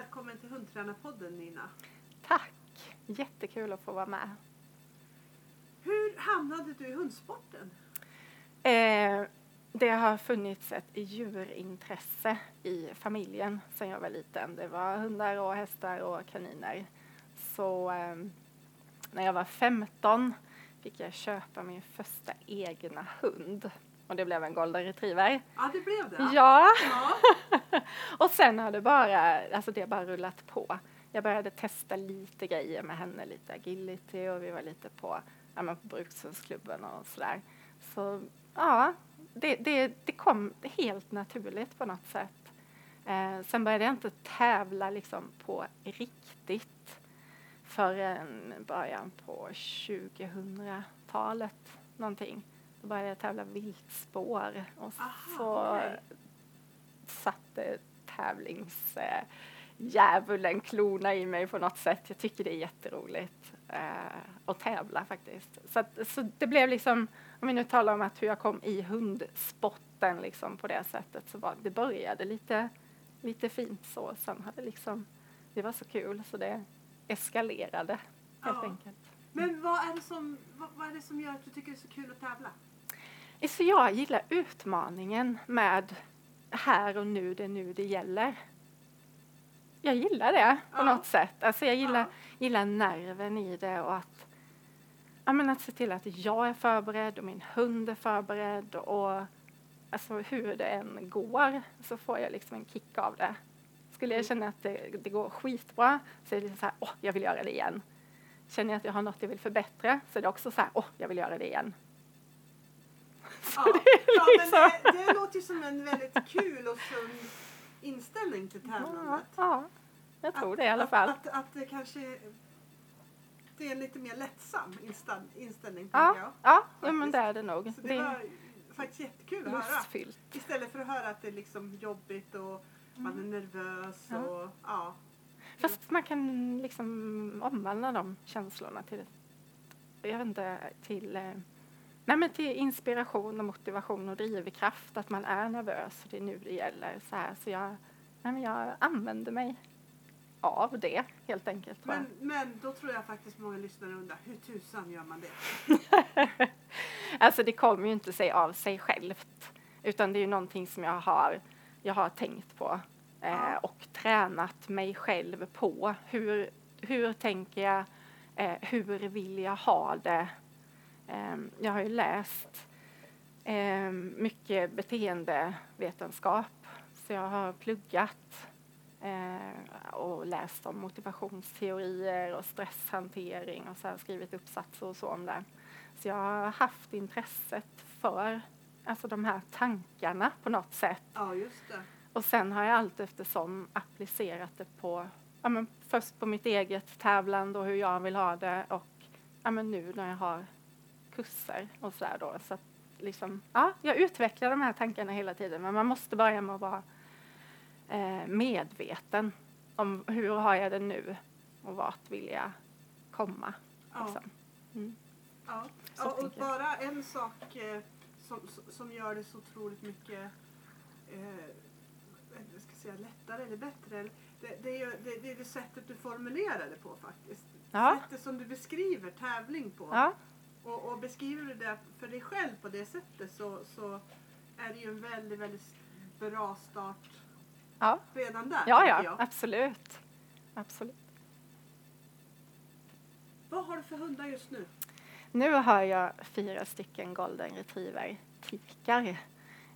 välkommen till Hundtränarpodden Nina. Tack! Jättekul att få vara med. Hur hamnade du i hundsporten? Eh, det har funnits ett djurintresse i familjen sedan jag var liten. Det var hundar och hästar och kaniner. Så eh, när jag var 15 fick jag köpa min första egna hund. Och det blev en golden retriever. Ja, det blev det. Ja! Ja. Och sen har det bara, alltså det bara rullat på. Jag började testa lite grejer med henne, lite agility och vi var lite på, ja, men på brukshundsklubben och sådär. Så ja, det, det, det kom helt naturligt på något sätt. Eh, sen började jag inte tävla liksom på riktigt förrän början på 2000-talet någonting. Då började jag tävla viltspår och Aha, så okej. satte tävlingsdjävulen klorna i mig på något sätt. Jag tycker det är jätteroligt eh, att tävla faktiskt. Så, att, så det blev liksom, om vi nu talar om att hur jag kom i hundsporten liksom på det sättet så var det började lite, lite fint så. Sen hade liksom, det var så kul så det eskalerade helt Ja. enkelt. Men vad är, det som, vad, vad är det som gör att du tycker det är så kul att tävla? Så jag gillar utmaningen med här och nu, det är nu det gäller. Jag gillar det på Ja. något sätt. Alltså jag gillar, gillar nerven i det och att, ja, men att se till att jag är förberedd och min hund är förberedd och alltså hur det än går så får jag liksom en kick av det. Skulle jag känna att det, det går skitbra så är det så här, åh, jag vill göra det igen. Känner jag att jag har något jag vill förbättra så är det också så här, åh, jag vill göra det igen. Ja, det är ja men liksom- det, det låter ju som en väldigt kul och sund inställning till tävlandet. ja, jag tror det i alla Att, fall. att, att det kanske det är en lite mer lättsam inställning Ja, jag. ja, ja men det är det nog. Så det Det var faktiskt jättekul att höra. lustfyllt. Istället för att höra att det är liksom jobbigt och man är nervös Ja. och ja. Fast man kan liksom omvandla de känslorna till, jag vet inte, till, eh, nej men till inspiration och motivation och drivkraft. Att man är nervös och det är nu det gäller. Så, här. så jag, nej men jag använder mig av det helt enkelt. Men, men då tror jag faktiskt många lyssnare undrar hur tusan gör man det? Alltså det kommer ju inte sig av sig självt. Utan det är ju någonting som jag har, jag har tänkt på eh, och tränat mig själv på. Hur, hur tänker jag? Eh, hur vill jag ha det? Eh, jag har ju läst eh, mycket beteendevetenskap. Så jag har pluggat eh, och läst om motivationsteorier och stresshantering och så här, skrivit uppsatser och så om det. Så jag har haft intresset för alltså de här tankarna på något sätt. Ja, just det. Och sen har jag allt eftersom applicerat det på, ja men först på mitt eget tävlande och hur jag vill ha det och ja men nu när jag har kurser och sådär då. Så att liksom, ja, jag utvecklar de här tankarna hela tiden men man måste börja med att vara eh, medveten om hur har jag det nu och vart vill jag komma. Ja. Liksom. Mm. Ja. Ja, och bara en sak eh, som, som gör det så otroligt mycket eh, jag ska säga, lättare eller bättre. Det, det, är det, det är det sättet du formulerar det på faktiskt. Ja. Sättet som du beskriver tävling på. Ja, Och, och beskriver du det för dig själv på det sättet så, så är det ju en väldigt, väldigt bra start ja. redan där. Ja, ja, jag. absolut. absolut. Vad har du för hundar just nu? Nu har jag fyra stycken golden retriever tikar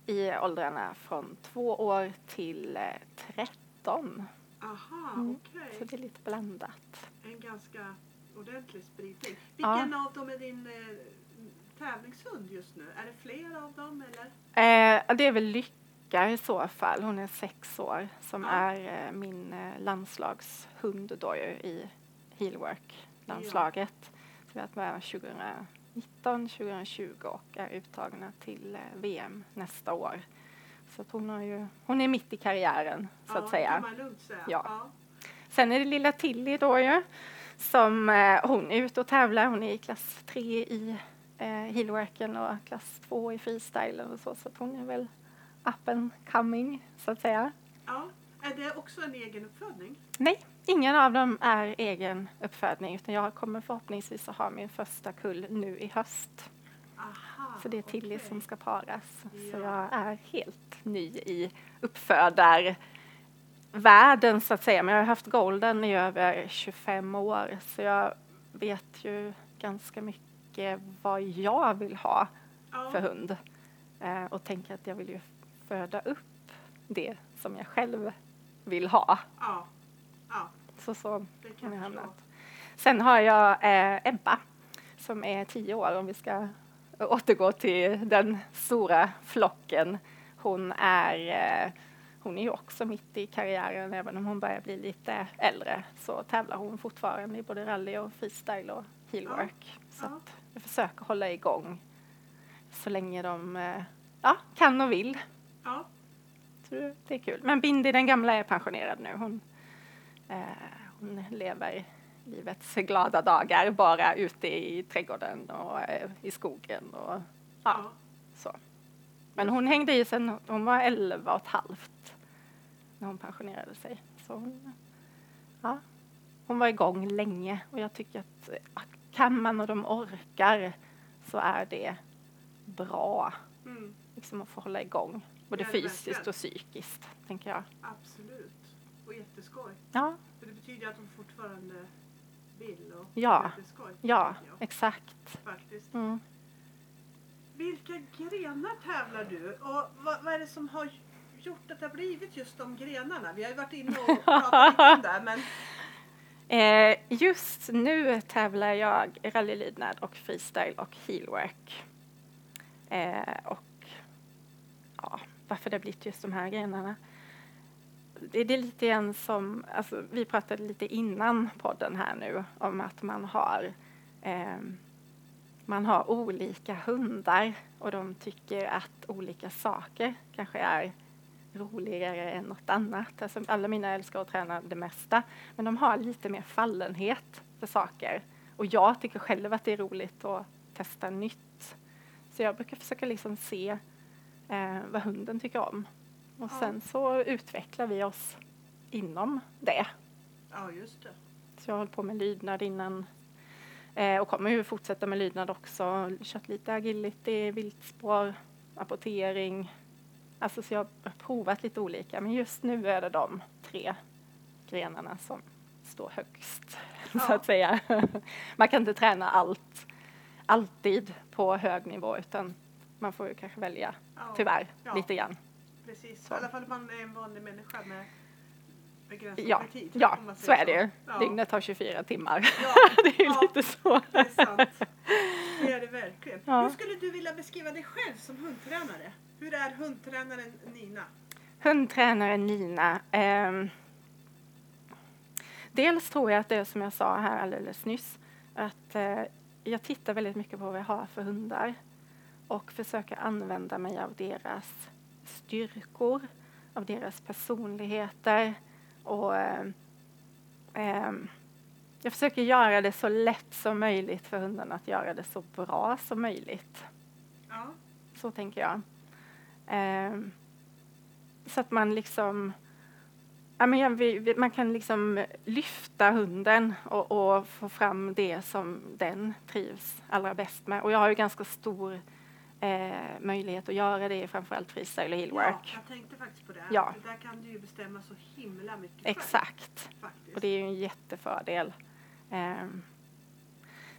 i åldrarna från två år till eh, 13. Aha, Mm. okej. Så det är lite blandat. En ganska ordentlig spridning. Vilken av dem är din eh, tävlingshund just nu? Är det fler av dem eller? Eh, det är väl Lycka i så fall. Hon är sex år som Ja. är eh, min eh, landslagshund då ju i Heelwork-landslaget. Vi har varit med 2019, 2020 och är uttagna till eh, VM nästa år. Så att hon, har ju, hon är mitt i karriären så ja, att säga. kan man lugnt säga. Ja. Sen är det lilla Tilly då ju, som eh, hon är ute och tävlar. Hon är i klass 3 i eh, heelworken och klass 2 i freestylen och så. Så hon är väl up and coming så att säga. Ja. Är det också en egen uppfödning? Nej, ingen av dem är egen uppfödning utan jag kommer förhoppningsvis att ha min första kull nu i höst. Aha, Så det är Tilly okej. som ska paras. Så Ja. jag är helt ny i uppfödarvärlden så att säga. Men jag har haft golden i över 25 år så jag vet ju ganska mycket vad jag vill ha Ja, för hund. Eh, och tänker att jag vill ju föda upp det som jag själv vill ha. ja, ja, Så så det kan jag hamnat. Sen har jag eh, Ebba som är tio år om vi ska återgå till den stora flocken. Hon är, eh, hon är ju också mitt i karriären även om hon börjar bli lite äldre så tävlar hon fortfarande i både rally och freestyle och heelwork. Så ja. att jag försöker hålla igång så länge de eh, ja, kan och vill. Ja, Så det- är kul. Men Bindi den gamla är pensionerad nu. Hon, eh, hon lever livets glada dagar bara ute i trädgården och eh, i skogen och ja, ja. så. Men hon hängde i sen hon var 11 och ett halvt när hon pensionerade sig. Så hon, ja, hon var igång länge och jag tycker att kan man och de orkar så är det bra Mm, liksom att få hålla igång både Ja, fysiskt verkligen. och psykiskt, tänker jag. absolut. Och jätteskoj. Ja, För det betyder att de fortfarande vill och Ja. jätteskoj. ja, exakt. faktiskt. Mm. Vilka grenar tävlar du? Och vad, vad är det som har gjort att det har blivit just de grenarna? Vi har ju varit inne och pratat lite om det, men Eh, just nu tävlar jag rallylydnad och freestyle och heelwork. Eh, och ja, varför det har blivit just de här grenarna. Det, det är lite grann som, alltså, vi pratade lite innan podden här nu om att man har eh, man har olika hundar och de tycker att olika saker kanske är roligare än något annat. Alltså, alla mina älskar att träna det mesta, men de har lite mer fallenhet för saker. Och jag tycker själv att det är roligt att testa nytt. Så jag brukar försöka liksom se eh, vad hunden tycker om. Och Ja. sen så utvecklar vi oss inom det. ja just det. Så jag har hållit på med lydnad innan eh, och kommer ju fortsätta med lydnad också. Kört lite agility, viltspår, apportering. Alltså så jag har provat lite olika men just nu är det de tre grenarna som står högst så Ja. att säga. Man kan inte träna allt alltid på hög nivå utan man får ju kanske välja Ja, tyvärr Ja. lite grann. Precis. Så. I alla fall om man är en vanlig människa med begränsad Ja, tid. ja så är det ju. Ja. Dygnet har 24 timmar. Det är ju lite så. det är sant. Det är det verkligen. Hur skulle du vilja beskriva dig själv som hundtränare? Hur är hundtränaren Nina? Hundtränaren Nina. ehm, dels tror jag att det är som jag sa här alldeles nyss. Att eh, jag tittar väldigt mycket på vad jag har för hundar. Och försöker använda mig av deras styrkor. Av deras personligheter. Och eh, jag försöker göra det så lätt som möjligt för hundarna att göra det så bra som möjligt. Ja, Så tänker jag. Ehm, så att man liksom... Ja, men jag, man kan liksom lyfta hunden och, och få fram det som den trivs allra bäst med. Och jag har ju ganska stor eh, möjlighet att göra det framförallt freestyle och ja, heelwork. jag tänkte faktiskt på det. Ja. För där kan du ju bestämma så himla mycket själv, Exakt. faktiskt. Och det är ju en jättefördel. Ehm,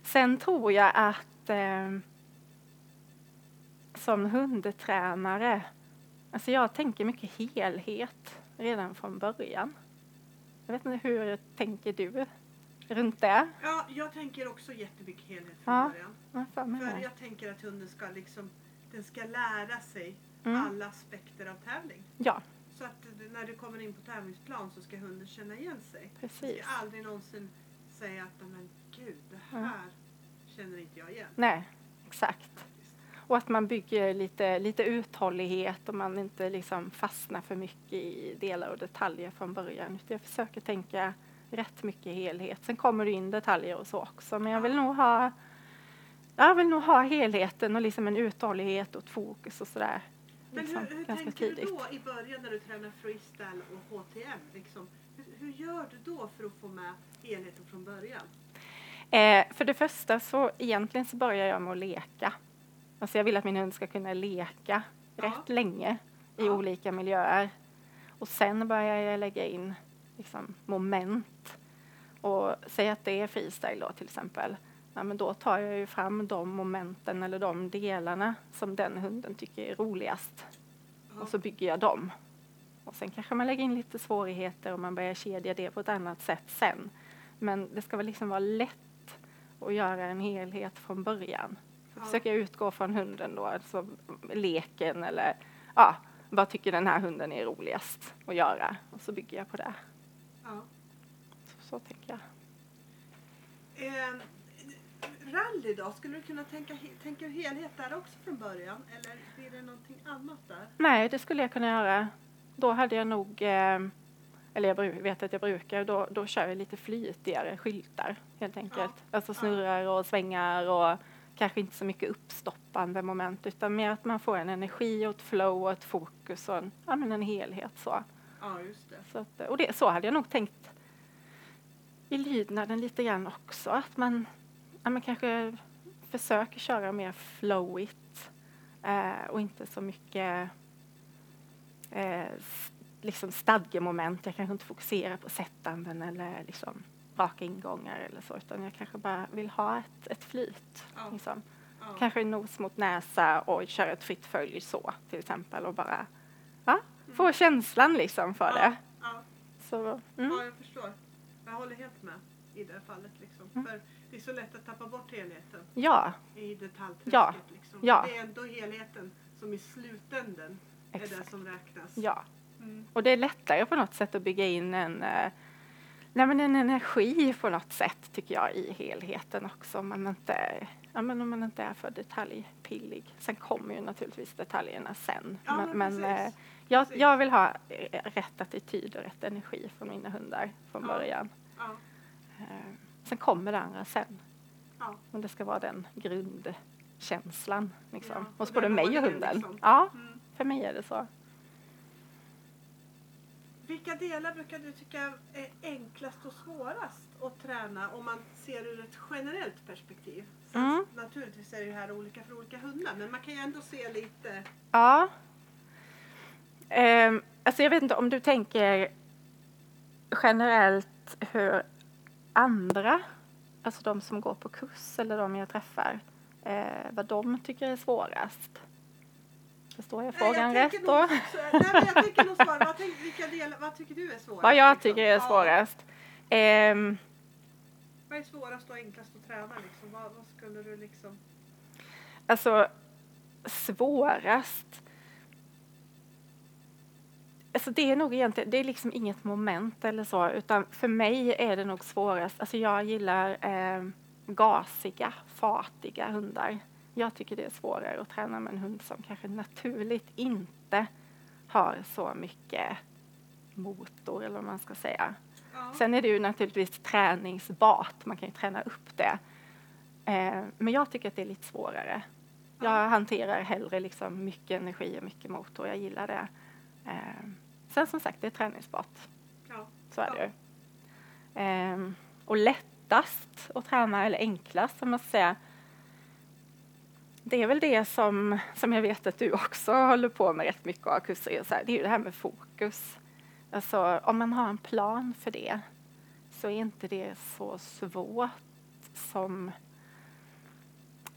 sen tror jag att ehm, som hundtränare, alltså jag tänker mycket helhet redan från början. Jag vet inte, hur tänker du runt det? Ja, jag tänker också jättemycket helhet från Ja. början. För det? jag tänker att hunden ska liksom, den ska lära sig Mm. alla aspekter av tävling. Ja, Så att när du kommer in på tävlingsplan så ska hunden känna igen sig. Precis. ska aldrig någonsin säga att men gud, det Mm. här känner inte jag igen. Nej, exakt. Och att man bygger lite, lite uthållighet och man inte liksom fastnar för mycket i delar och detaljer från början. Jag försöker tänka rätt mycket helhet. Sen kommer det in detaljer och så också. Men jag vill nog ha, jag vill nog ha helheten och liksom en uthållighet och ett fokus och sådär Men liksom, hur, hur ganska tänker tidigt. du då i början när du tränar freestyle och HTM? Liksom? Hur, hur gör du då för att få med helheten från början? Eh, för det första så egentligen så börjar jag med att leka. Alltså jag vill att min hund ska kunna leka Ja. rätt länge i Ja. olika miljöer. Och sen börjar jag lägga in liksom, moment. Och säg att det är freestyle då till exempel. Ja, men då tar jag ju fram de momenten eller de delarna som den hunden tycker är roligast. Ja. Och så bygger jag dem. Och sen kanske man lägger in lite svårigheter och man börjar kedja det på ett annat sätt sen. Men det ska väl liksom vara lätt att göra en helhet från början. Så Ja. försöker jag utgå från hunden då, alltså leken eller ja, vad tycker den här hunden är roligast att göra? Och så bygger jag på det. Ja. Så, så tänker jag. Eh, rally då? Skulle du kunna tänka, tänka helhet där också från början? Eller blir det någonting annat där? Nej, det skulle jag kunna göra. Då hade jag nog, eh, eller jag vet att jag brukar, då, då kör jag lite flytigare skyltar helt enkelt. Alltså snurrar och svängar och kanske inte så mycket uppstoppande moment utan mer att man får en energi och ett flow och ett fokus och en, ja, men en helhet så. Ja, just det. så att, och det, så hade jag nog tänkt i lydnaden lite grann också. Att man, ja, man kanske försöker köra mer flowigt eh, och inte så mycket eh, liksom stadgemoment. Jag kanske inte fokuserar på sättanden eller liksom raka ingångar eller så utan jag kanske bara vill ha ett, ett flyt. Ja. Liksom. Ja. Kanske nos mot näsa och köra ett fritt följ så till exempel och bara ja, få känslan liksom för det. Ja, Så, ja, mm. ja, jag förstår. Jag håller helt med i det fallet. Liksom. Mm. För det är så lätt att tappa bort helheten Ja, i detaljträsket. Ja, Liksom. ja. Det är ändå helheten som i slutändan är det exakt. som räknas. Ja. Mm. Och det är lättare på något sätt att bygga in en, eh, nej men en energi på något sätt tycker jag i helheten också. Om man inte, ja, men om man inte är för detaljpillig. Sen kommer ju naturligtvis detaljerna sen. Ja, men, men precis. eh, jag, jag vill ha eh, rätt attityd och rätt energi från mina hundar från Ja. början. Ja, Eh, sen kommer det andra sen. ja. Men det ska vara den grundkänslan liksom, Ja, hos både mig och hunden. liksom. Ja, Mm. för mig är det så. Vilka delar brukar du tycka är enklast och svårast att träna om man ser ur ett generellt perspektiv? Mm. Naturligtvis är det här olika för olika hundar men man kan ju ändå se lite Ja. Ehm, alltså jag vet inte om du tänker generellt hur andra, alltså de som går på kurs eller de jag träffar, eh, vad de tycker är svårast. Förstår jag frågan Nej, jag rätt då? också- Nej, men jag tänker nog svara. Vad, tänk, vilka delar, vad tycker du är svårast? Vad jag liksom? tycker är Ja, svårast? Ehm, vad är svårast och enklast att träna? Liksom? Vad, vad skulle du liksom... Alltså svårast. Alltså det är nog egentligen, det är liksom inget moment eller så, utan för mig är det nog svårast. Alltså jag gillar eh, gasiga, fartiga hundar. Jag tycker det är svårare att träna med en hund som kanske naturligt inte har så mycket motor eller vad man ska säga. Ja. Sen är det ju naturligtvis träningsbart, man kan ju träna upp det. Eh, men jag tycker att det är lite svårare. Jag Ja. hanterar hellre liksom mycket energi och mycket motor, jag gillar det. Eh, sen som sagt, det är träningsbart, Ja. så är det ju. Eh, och lättast att träna, eller enklast som man ska säga, det är väl det som, som jag vet att du också håller på med rätt mycket av kurser, så här, det är ju det här med fokus. Alltså om man har en plan för det så är inte det så svårt som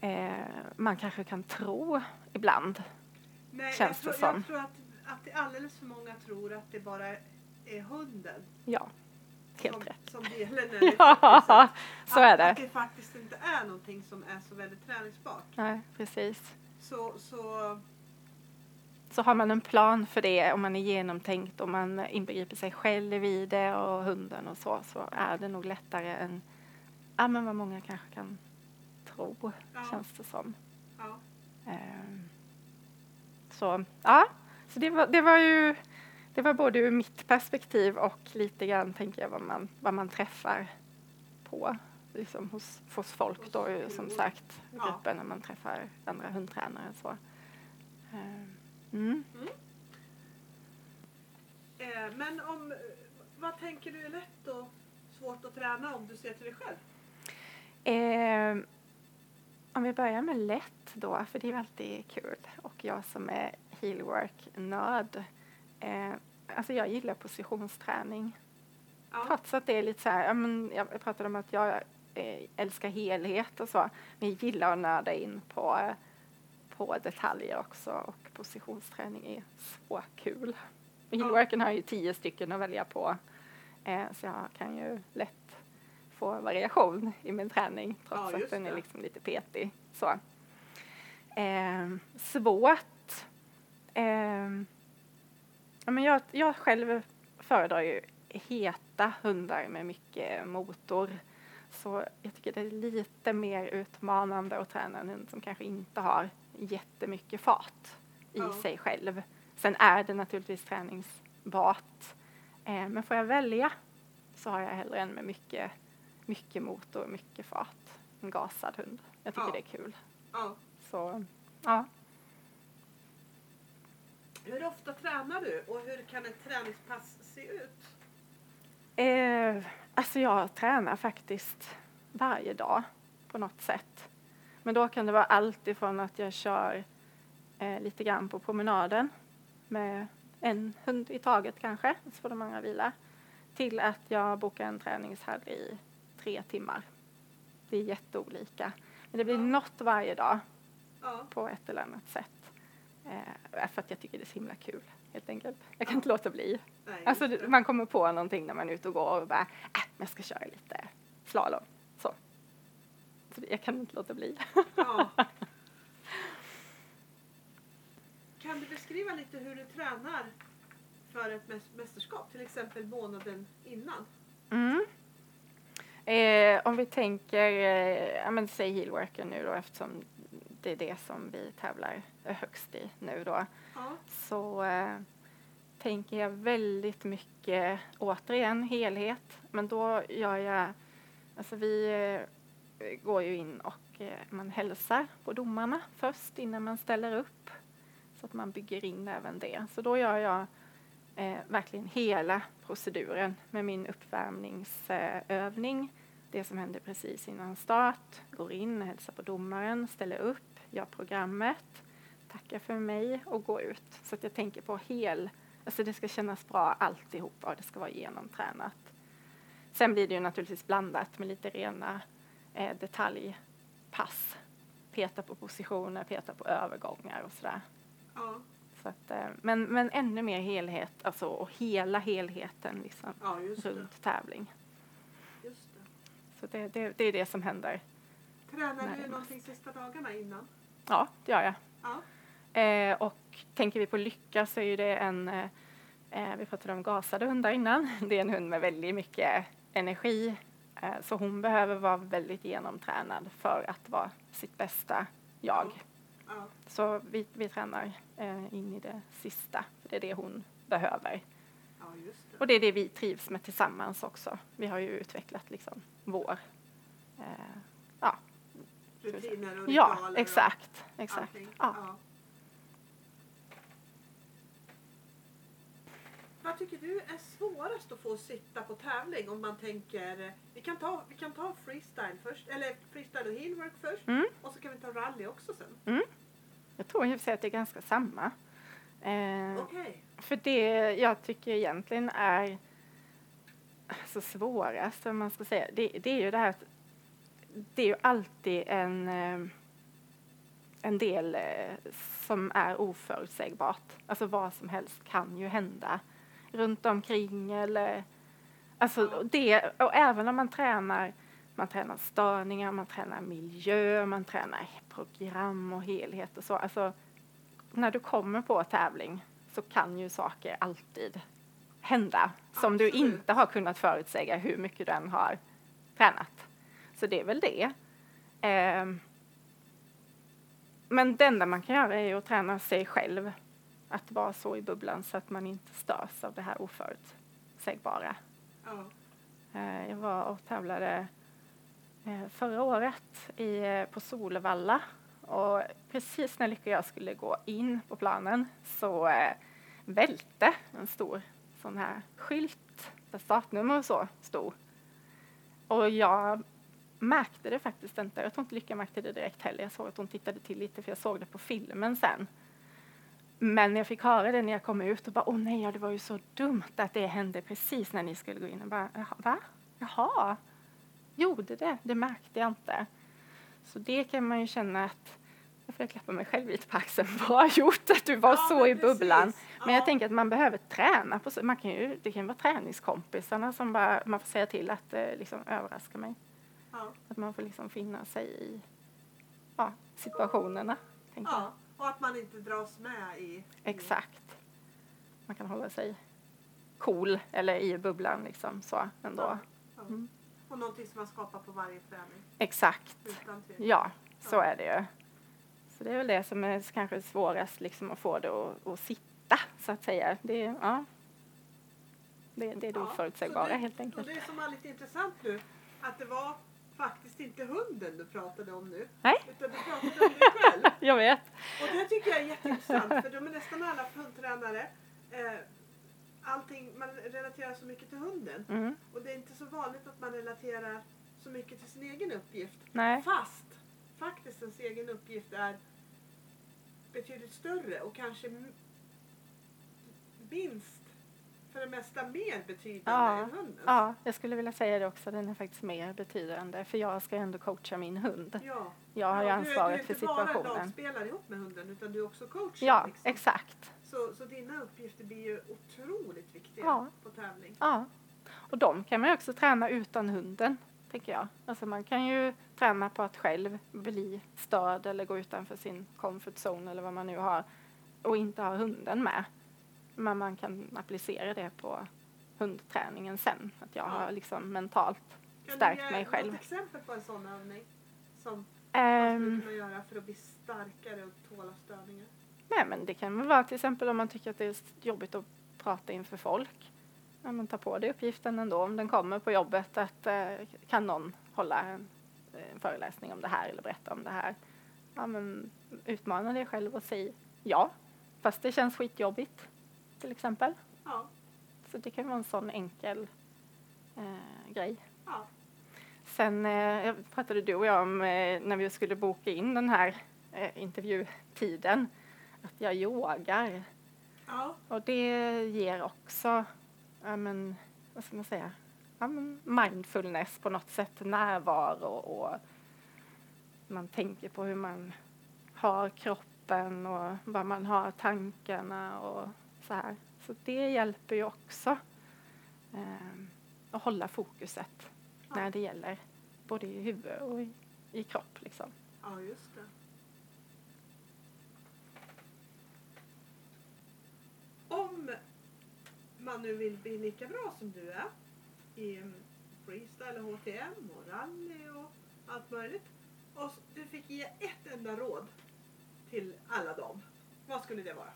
eh, man kanske kan tro ibland. Nej, Känns jag det tror, som. Jag tror att, att det alldeles för många tror att det bara är hunden Ja, helt som, rätt. som gäller när det Ja, så är att, Att det. det faktiskt inte är någonting som är så väldigt träningsbart. Nej, precis. Så, så Så har man en plan för det, om man är genomtänkt och man inbegriper sig själv i det och hunden och så, så är det nog lättare än ja, men vad många kanske kan tro, Ja. känns det som. ja. Ehm, Så ja, så det var, det var ju det var både ur mitt perspektiv och lite grann tänker jag vad man, vad man träffar på liksom hos, hos folk då som sagt Ja. gruppen när man träffar andra hundtränare så. Ehm, Mm. Eh, men om, vad tänker du är lätt och svårt att träna om du ser till dig själv? Eh, om vi börjar med lätt då, för det är ju alltid kul. Och jag som är heelwork-nörd, eh, alltså jag gillar positionsträning. Ja. Trots att det är lite så här, jag pratade om att jag eh, älskar helhet och så, men jag gillar att nörda in på, på detaljer också och positionsträning är så kul. Heelworken har ju tio stycken att välja på, eh, så jag kan ju lätt få variation i min träning trots Ja, att den är liksom lite petig. Så. Eh, svårt. Eh, ja, men jag, jag själv föredrar ju heta hundar med mycket motor. Så jag tycker det är lite mer utmanande att träna en hund som kanske inte har jättemycket fart i Ja. sig själv. Sen är det naturligtvis träningsbart. Eh, men får jag välja så har jag hellre en med mycket, mycket motor, mycket fart. En gasad hund. Jag tycker Ja. det är kul. Ja. Så, ja. Hur ofta tränar du och hur kan ett träningspass se ut? Eh, alltså jag tränar faktiskt varje dag på något sätt. Men då kan det vara allt ifrån att jag kör eh, lite grann på promenaden med en hund i taget kanske, så får de andra vila, till att jag bokar en träningshall i tre timmar. Det är jätteolika. Men det blir Ja. något varje dag Ja. på ett eller annat sätt. Eh, för att jag tycker det är så himla kul, helt enkelt. Jag kan inte låta bli. Nej, Alltså man kommer på någonting när man är ute och går och bara, äh, jag ska köra lite slalom. Så. så jag kan inte låta bli. Ja. Kan du beskriva lite hur du tränar för ett mäs- mästerskap? Till exempel månaden innan. Mm. Eh, om vi tänker, eh, ja men säg heelworker nu då eftersom det är det som vi tävlar högst i nu då. Ja. så eh, tänker jag väldigt mycket, återigen helhet, men då gör jag, alltså vi eh, går ju in och eh, man hälsar på domarna först innan man ställer upp, så att man bygger in även det. Så då gör jag eh, verkligen hela proceduren med min uppvärmningsövning, det som händer precis innan start, går in, hälsar på domaren, ställer upp, gör programmet, tackar för mig och går ut. Så att jag tänker på hel, alltså det ska kännas bra alltihopa och det ska vara genomtränat. Sen blir det ju naturligtvis blandat med lite rena eh, detaljpass. Peta på positioner, peta på övergångar och sådär. Ja. Så att, eh, men, men ännu mer helhet, alltså och hela helheten liksom, ja, runt tävling. Just det. Så det, det, det är det som händer. Tränar du någonting sista dagarna innan? Ja, det gör jag. Ja. Eh, och tänker vi på lycka så är ju det en, eh, eh, vi pratade om gasade hundar innan, det är en hund med väldigt mycket energi. Eh, så hon behöver vara väldigt genomtränad för att vara sitt bästa jag. Ja. Så vi, vi tränar eh, in i det sista, för det är det hon behöver. ja, det. Och det är det vi trivs med tillsammans också. Vi har ju utvecklat liksom vår, eh, ja, Rutiner och ja ritualer exakt, och exakt. Ja. Ja. Vad tycker du är svårast att få sitta på tävling om man tänker, vi kan ta, vi kan ta freestyle först, eller freestyle och heelwork först Mm. och så kan vi ta rally också sen. Jag tror i och för sig att det är ganska samma. Eh, Okej. För det jag tycker egentligen är så svårast, om man ska säga, det, det är ju det här att det är ju alltid en, eh, en del eh, som är oförutsägbart. Alltså vad som helst kan ju hända runt omkring eller alltså det, och även om man tränar man tränar störningar, man tränar miljö, man tränar program och helhet och så. Alltså, när du kommer på tävling så kan ju saker alltid hända som du Absolut. inte har kunnat förutsäga hur mycket du än har tränat. Så det är väl det. Ehm, men det enda man kan göra är att träna sig själv. Att vara så i bubblan så att man inte störs av det här oförutsägbara. Ja. Eh, Jag var och tävlade eh, förra året i, eh, på Solvalla Och precis när Lycka och jag skulle gå in på planen så välte en stor sån här skylt där startnummer och så stod. Och jag märkte det faktiskt inte. Jag tror inte Lycka märkte det direkt heller. Jag såg att hon tittade till lite för jag såg det på filmen sen. Men jag fick höra det när jag kom ut och bara åh nej, ja, det var ju så dumt att det hände precis när ni skulle gå in. Och bara, va? Jaha, gjorde det? Det märkte jag inte. Så det kan man ju känna att jag får klappa mig själv lite på axeln. Bra gjort att du var Ja, så men i bubblan. precis. Men jag Ja. tänker att man behöver träna på man kan ju, Det kan vara träningskompisarna som bara, man får säga till att eh, liksom överraska mig. Ja. Att man får liksom finna sig i situationerna. Tänker jag. Och att man inte dras med i... Exakt. Man kan hålla sig cool eller i bubblan liksom så ändå. Ja, ja. Mm. Och någonting som man skapar på varje träning. Exakt. Ja, så Ja. är det ju. Så det är väl det som är kanske svårast liksom att få det att, att sitta så att säga. Det, är- ja. det, det är det Ja, oförutsägbara helt Och enkelt. det som var lite intressant nu, att det var faktiskt inte hunden du pratade om nu. Nej. Utan du pratade om dig själv. Jag vet. Och det tycker jag är jätteintressant för de är nästan alla hundtränare. Eh, allting, man relaterar så mycket till hunden. Mm. Och det är inte så vanligt att man relaterar så mycket till sin egen uppgift. Nej. Fast faktiskt ens egen uppgift är betydligt större och kanske minst för det mesta mer betydande Ja, än hundens. Ja, jag skulle vilja säga det också. Den är faktiskt mer betydande för jag ska ändå coacha min hund. Ja. Jag har ju Ja, ansvaret för Du är, du är inte bara situationen. lagspelare ihop med hunden utan du är också coach. Ja, liksom. exakt. Så, så dina uppgifter blir ju otroligt viktiga Ja. på tävling. Ja. Och de kan man ju också träna utan hunden, tänker jag. Alltså man kan ju träna på att själv bli störd eller gå utanför sin comfort zone eller vad man nu har och inte ha hunden med. Men man kan applicera det på hundträningen sen. Att jag Ja. har liksom mentalt Kan stärkt du ge mig själv. något exempel på en sån övning? Som man Ehm, skulle kunna göra för att bli starkare och tåla störningar? nej, men det kan vara till exempel om man tycker att det är jobbigt att prata inför folk. Ja, men ta på dig uppgiften ändå om den kommer på jobbet att eh, kan någon hålla en, en föreläsning om det här eller berätta om det här. Ja, men utmana dig själv och säg ja, fast det känns skitjobbigt till exempel. Ja. Så det kan vara en sån enkel eh, grej. ja. Sen eh, pratade du och jag om eh, när vi skulle boka in den här eh, intervjutiden att jag yogar ja. och det ger också, ja men, vad ska man säga, ja, men mindfulness på något sätt, närvaro och man tänker på hur man har kroppen och vad man har tankarna och så här. Så det hjälper ju också eh, att hålla fokuset Ja. när det gäller både i huvud och i, i kropp liksom. Ja, just det. Om man nu vill bli lika bra som du är i mm, freestyle och HTM och rally och allt möjligt. Och du fick ge ett enda råd till alla dem. Vad skulle det vara?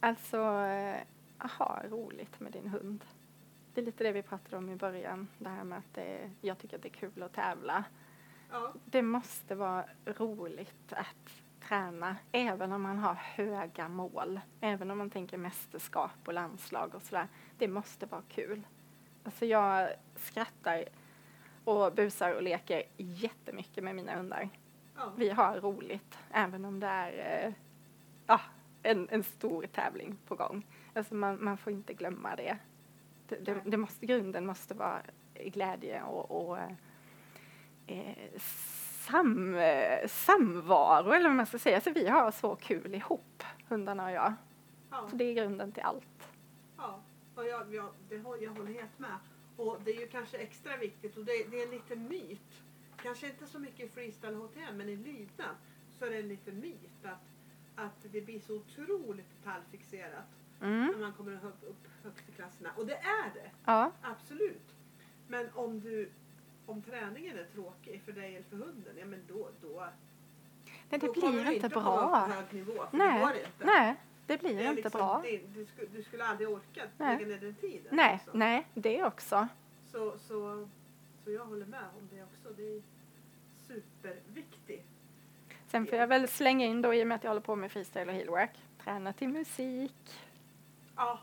Alltså, eh, ha roligt med din hund. Det är lite det vi pratade om i början, det här med att det, jag tycker att det är kul att tävla. Ja, Det måste vara roligt att träna, även om man har höga mål. Även om man tänker mästerskap och landslag och sådär. Det måste vara kul. Alltså jag skrattar och busar och leker jättemycket med mina hundar. ja. Vi har roligt, även om det är eh, ja, en, en stor tävling på gång. Alltså man, man får inte glömma det. Det, det, det måste, grunden måste vara glädje och, och eh, sam, samvaro, eller vad man ska säga. Alltså vi har så kul ihop, hundarna och jag. ja. Så det är grunden till allt. Ja, och jag, jag, det, jag håller helt med. Och det är ju kanske extra viktigt och det, det är en liten myt. Kanske inte så mycket i freestyle HTM men i lydnad så är det en liten myt att, att det blir så otroligt detaljfixerat Mm. när man kommer upp, upp högst i klasserna. Och det är det, Ja, absolut. Men om du om träningen är tråkig för dig eller för hunden, ja men då, då, nej, det då blir inte inte på bra. hög nivå. Det Nej, går inte. nej, det blir Det inte liksom bra. din- du, skulle, du skulle aldrig orka Nej. lägga ner den tiden. Nej, liksom. nej, det också. Så, så, så jag håller med om det också. Det är superviktig Sen får jag väl slänga in då i och med att jag håller på med freestyle och heelwork, träna till musik. Ja,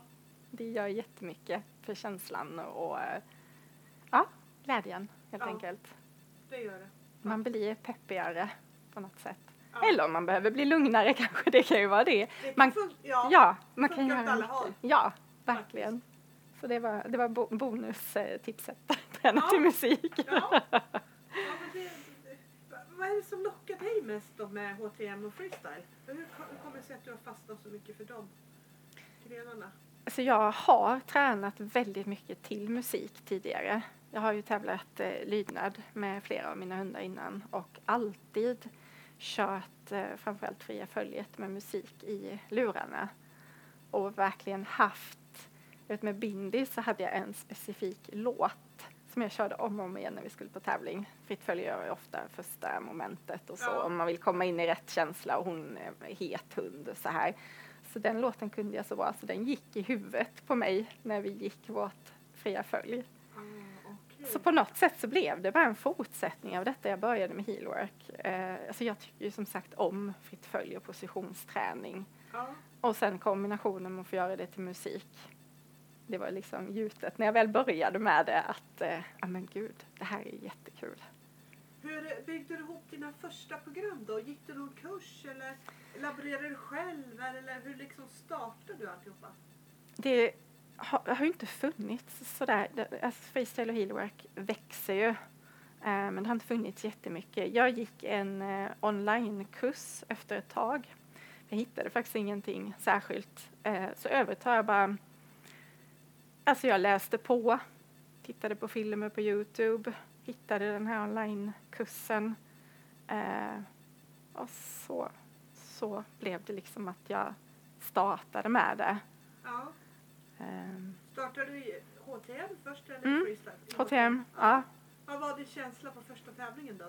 Det gör jättemycket för känslan och eh, ja, glädjen helt Ja. enkelt. det gör det. Man blir peppigare på något sätt. Ja. Eller om man behöver bli lugnare kanske, det kan ju vara det. Det Man- ja. Ja, man kan göra alla håll. Ja, verkligen. Så det var, det var bo bonustipset, träna Ja. till musik. Ja. ja men det, det, vad är det som lockar dig mest då med HTM och freestyle? Hur, hur kommer det sig att du har fastnat så mycket för de grenarna? Alltså jag har tränat väldigt mycket till musik tidigare. Jag har ju tävlat eh, lydnad med flera av mina hundar innan och alltid kört eh, framförallt fria följet med musik i lurarna. Och verkligen haft, vet med Bindi så hade jag en specifik låt som jag körde om och om igen när vi skulle på tävling. Fritt följe gör ju ofta första momentet och så Ja. om man vill komma in i rätt känsla och hon är het hund så här. Så den låten kunde jag så bra så den gick i huvudet på mig när vi gick vårt fria följ. Ah, okej. Så på något sätt så blev det bara en fortsättning av detta jag började med heelwork. Eh, alltså jag tycker ju som sagt om fritt följ och positionsträning. Ja. Och sen kombinationen med att få göra det till musik. Det var liksom gjutet när jag väl började med det att, eh, ja men gud, det här är jättekul. Hur byggde du ihop dina första program då? Gick du någon kurs eller laborerade du själv? Eller hur liksom startade du alltihopa? Det har, har inte funnits sådär, alltså freestyle och heelwork växer ju. Eh, men det har inte funnits jättemycket. Jag gick en eh, onlinekurs efter ett tag. Jag hittade faktiskt ingenting särskilt. Eh, så har jag bara, alltså jag läste på, tittade på filmer på Youtube, hittade den här onlinekursen. Eh, och så, så blev det liksom att jag startade med det. Ja. Ehm, Startade du i HTM först eller Mm. freestyle? HTM, ja. Vad var din känsla på första tävlingen då?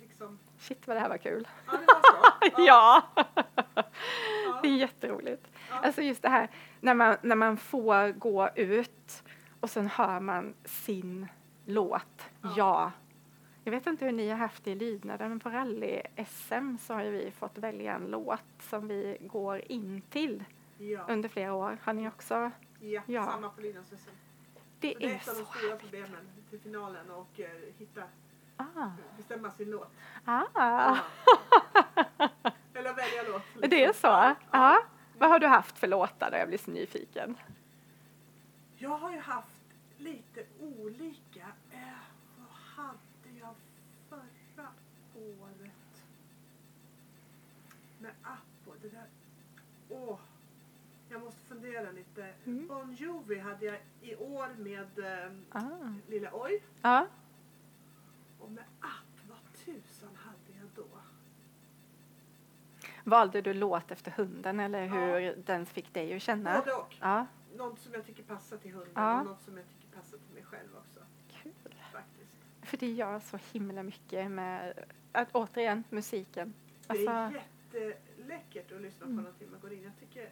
Liksom, Shit vad det här var kul. ja, det var så? Ja, Ja. det är jätteroligt. Ja. Alltså just det här när man, när man får gå ut och sen hör man sin låt. Ja. Ja. Jag vet inte hur ni har haft det i lydnaden, men på rally-SM så har vi fått välja en låt som vi går in till Ja. under flera år. Har ni också? Ja, Ja. samma på SM. Det Det är är ett av de stora problemen till finalen och eh, hitta, Ah. bestämma sin låt. Ah. Ja. Eller välja låt. liksom. Det är så? Ja. Vad har du haft för låtar? Jag blir så nyfiken. Jag har ju haft lite olika. Eh, vad hade jag förra året? Med Appo. Det där. Åh. Jag måste fundera lite. Mm. Bon Jovi hade jag i år med eh, Ah. Lilla Oj. Ja. Och med App, Valde du låt efter hunden eller Ja. hur den fick dig att känna? Både och. Ja, Något som jag tycker passar till hunden Ja. och något som jag tycker passar till mig själv också. kul. Faktiskt. För det gör så himla mycket med, att, återigen, musiken. Det är Alltså, jätteläckert att lyssna på Mm. någonting man går in. Jag tycker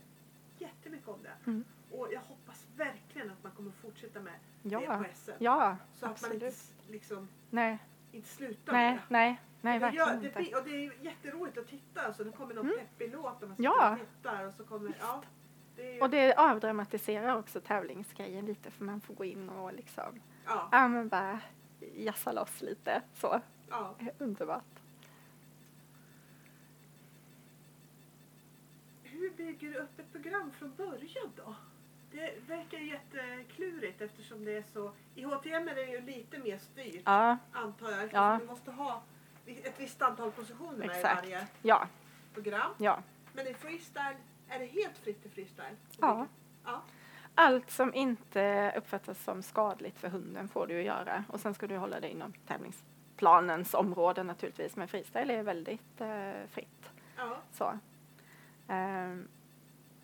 jättemycket om det. Mm. Och jag hoppas verkligen att man kommer fortsätta med det ja, på SM. ja, så att man inte, absolut. liksom, Nej, inte slutar nej, med det. nej, nej, det, verkligen det inte. blir, och det är jätteroligt att titta. Alltså, det kommer någon Mm. peppig låt och man sitter Ja. och tittar. Och så kommer, ja, det ju, Och det avdramatiserar också tävlingsgrejen lite för man får gå in och liksom, ja, ja men bara jassa loss lite så. ja. Det Underbart. Hur bygger du upp ett program från början då? Det verkar jätteklurigt eftersom det är så... I HTM är det ju lite mer styrt Ja, antar jag. Ja. du måste ha ett visst antal positioner med i varje ja, program. ja. Men i freestyle är det helt fritt i freestyle? Ja. ja. Allt som inte uppfattas som skadligt för hunden får du ju göra. Och sen ska du hålla dig inom tävlingsplanens område naturligtvis. Men freestyle är väldigt eh, fritt. ja. Så. Ehm,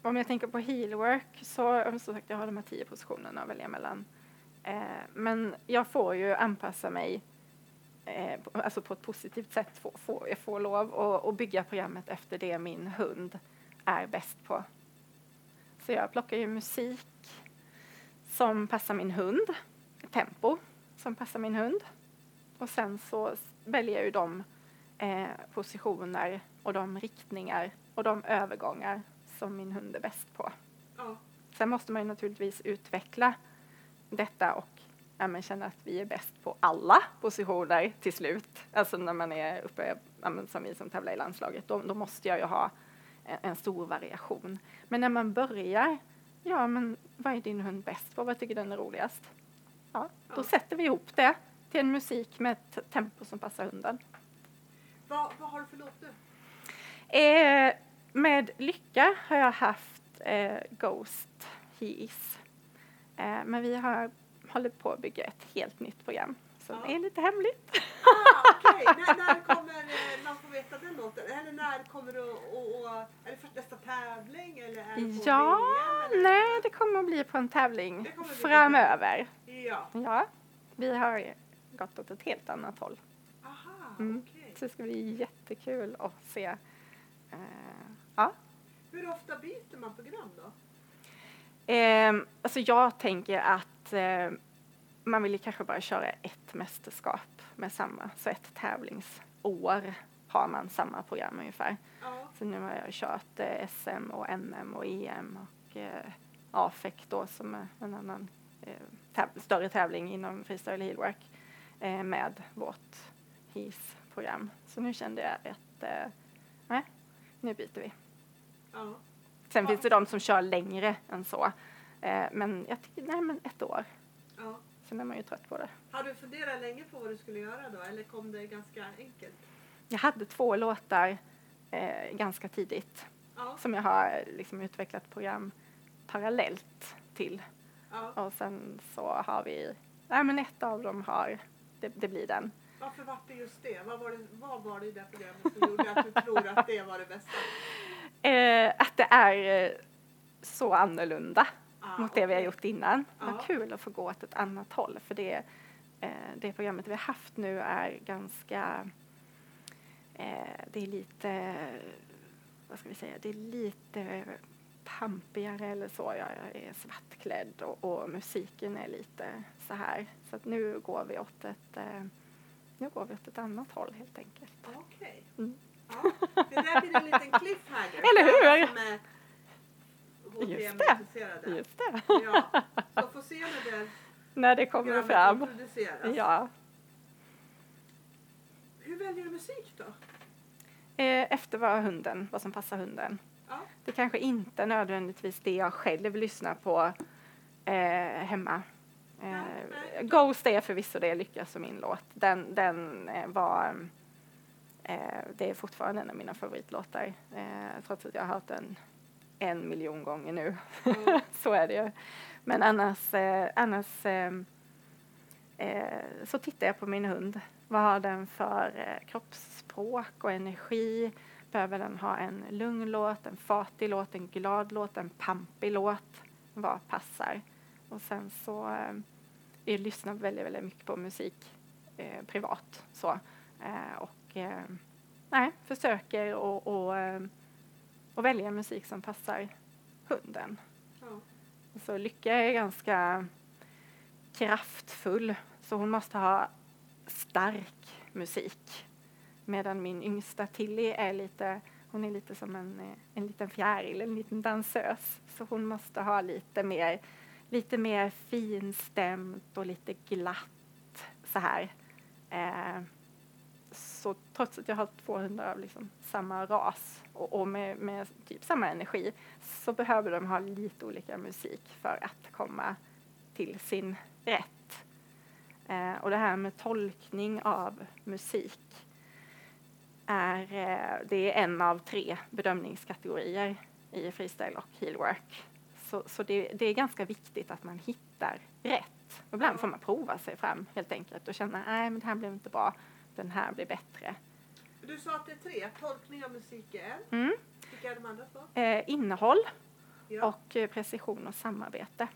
om jag tänker på heelwork så, som sagt, jag har de här tio positionerna att välja mellan. Eh, men jag får ju anpassa mig eh, på- alltså på ett positivt sätt. Få, få, jag får lov att, bygga programmet efter det min hund är bäst på. Så jag plockar ju musik som passar min hund, tempo som passar min hund. Och sen så väljer jag ju de eh, positioner och de riktningar och de övergångar som min hund är bäst på. Ja. Sen måste man ju naturligtvis utveckla detta och ja, men känna att vi är bäst på alla positioner till slut. Alltså när man är uppe, ja, som vi som tävlar i landslaget, då, då måste jag ju ha en, en, stor variation. Men när man börjar, ja men vad är din hund bäst på? Vad tycker den är roligast? Ja, då Ja. sätter vi ihop det till en musik med ett tempo som passar hunden. Vad, vad har du för låt nu? Eh, med lycka har jag haft eh, Ghost He Is. Eh, men vi har håller på att bygga ett helt nytt program som Ja. är lite hemligt. Ah, Okej, när, när kommer eh, man få veta den låten? Eller när kommer du att... Är det för nästa tävling? Eller är det på Ja, VM, nej, det kommer att bli på en tävling framöver. Ja. Ja, vi har gått åt ett helt annat håll. Aha, Mm. okej. Så det ska bli jättekul att se. Eh, ja. Hur ofta byter man program då? Ehm, alltså jag tänker att eh, man vill ju kanske bara köra ett mästerskap med samma, så ett tävlingsår har man samma program ungefär. Ja. Så nu har jag kört eh, SM och NM och EM och eh, AFEC då som är en annan eh, täv- större tävling inom freestyle heelwork eh, med vårt HIS-program. Så nu kände jag att eh, nej, nu byter vi. Ja. Sen Ja. finns det de som kör längre än så. Eh, men jag tycker, nej men ett år. ja. Sen är man ju trött på det. Har du funderat länge på vad du skulle göra då? Eller kom det ganska enkelt? Jag hade två låtar eh, ganska tidigt Ja. som jag har liksom utvecklat program parallellt till. ja. Och sen så har vi, nej men ett av dem har, det, det blir den. Varför var det just det? Vad var det, vad var det i det programmet som gjorde att du tror att det var det bästa? Eh, att det är eh, så annorlunda Ah, mot det vi har gjort innan. Ja. Vad kul att få gå åt ett annat håll för det, eh, det programmet vi har haft nu är ganska, eh, det är lite, vad ska vi säga, det är lite pampigare eller så. Jag, är svartklädd och, och musiken är lite så här. Så att nu går vi åt ett, eh, nu går vi åt ett annat håll helt enkelt. Okej. Mm. Ja. Det där blir en liten cliffhanger. Eller hur? som är Just det. Just det. Ja. Så får se när det När det kommer fram. Ja. Hur väljer du musik då? Eh, efter vad hunden, vad som passar hunden. Ja. Det kanske inte nödvändigtvis det jag själv lyssnar på eh, hemma. Eh. Ghost är förvisso det lyckas som min låt. Den, den eh, var, det är fortfarande en av mina favoritlåtar. Eh, trots att jag har hört den en miljon gånger nu. Ja. så är det ju. Men annars, eh, annars eh, eh, så tittar jag på min hund. Vad har den för eh, kroppsspråk och energi? Behöver den ha en lugn låt, en fatig låt, en glad låt, en pampig låt? Vad passar? Och sen så eh, jag lyssnar väldigt, väldigt mycket på musik eh, privat. Så. Eh, och eh, nej, försöker och, och, eh, och välja musik som passar hunden. Ja. Så Lycka är ganska kraftfull, så hon måste ha stark musik. Medan min yngsta Tilly är lite, hon är lite som en, eh, en liten fjäril, en liten dansös. Så hon måste ha lite mer, lite mer finstämt och lite glatt så här. Eh, så trots att jag har två hundar av liksom samma ras och, och med, med typ samma energi så behöver de ha lite olika musik för att komma till sin rätt. Eh, och det här med tolkning av musik är, eh, det är en av tre bedömningskategorier i freestyle och heelwork. Så, så det, det är ganska viktigt att man hittar rätt. Ibland får man prova sig fram helt enkelt och känna nej men det här blev inte bra, den här blir bättre. Du sa att det är tre. Tolkning av musik är en. Mm. Vilka är de andra två? Eh, innehåll Ja. och eh, precision och samarbete.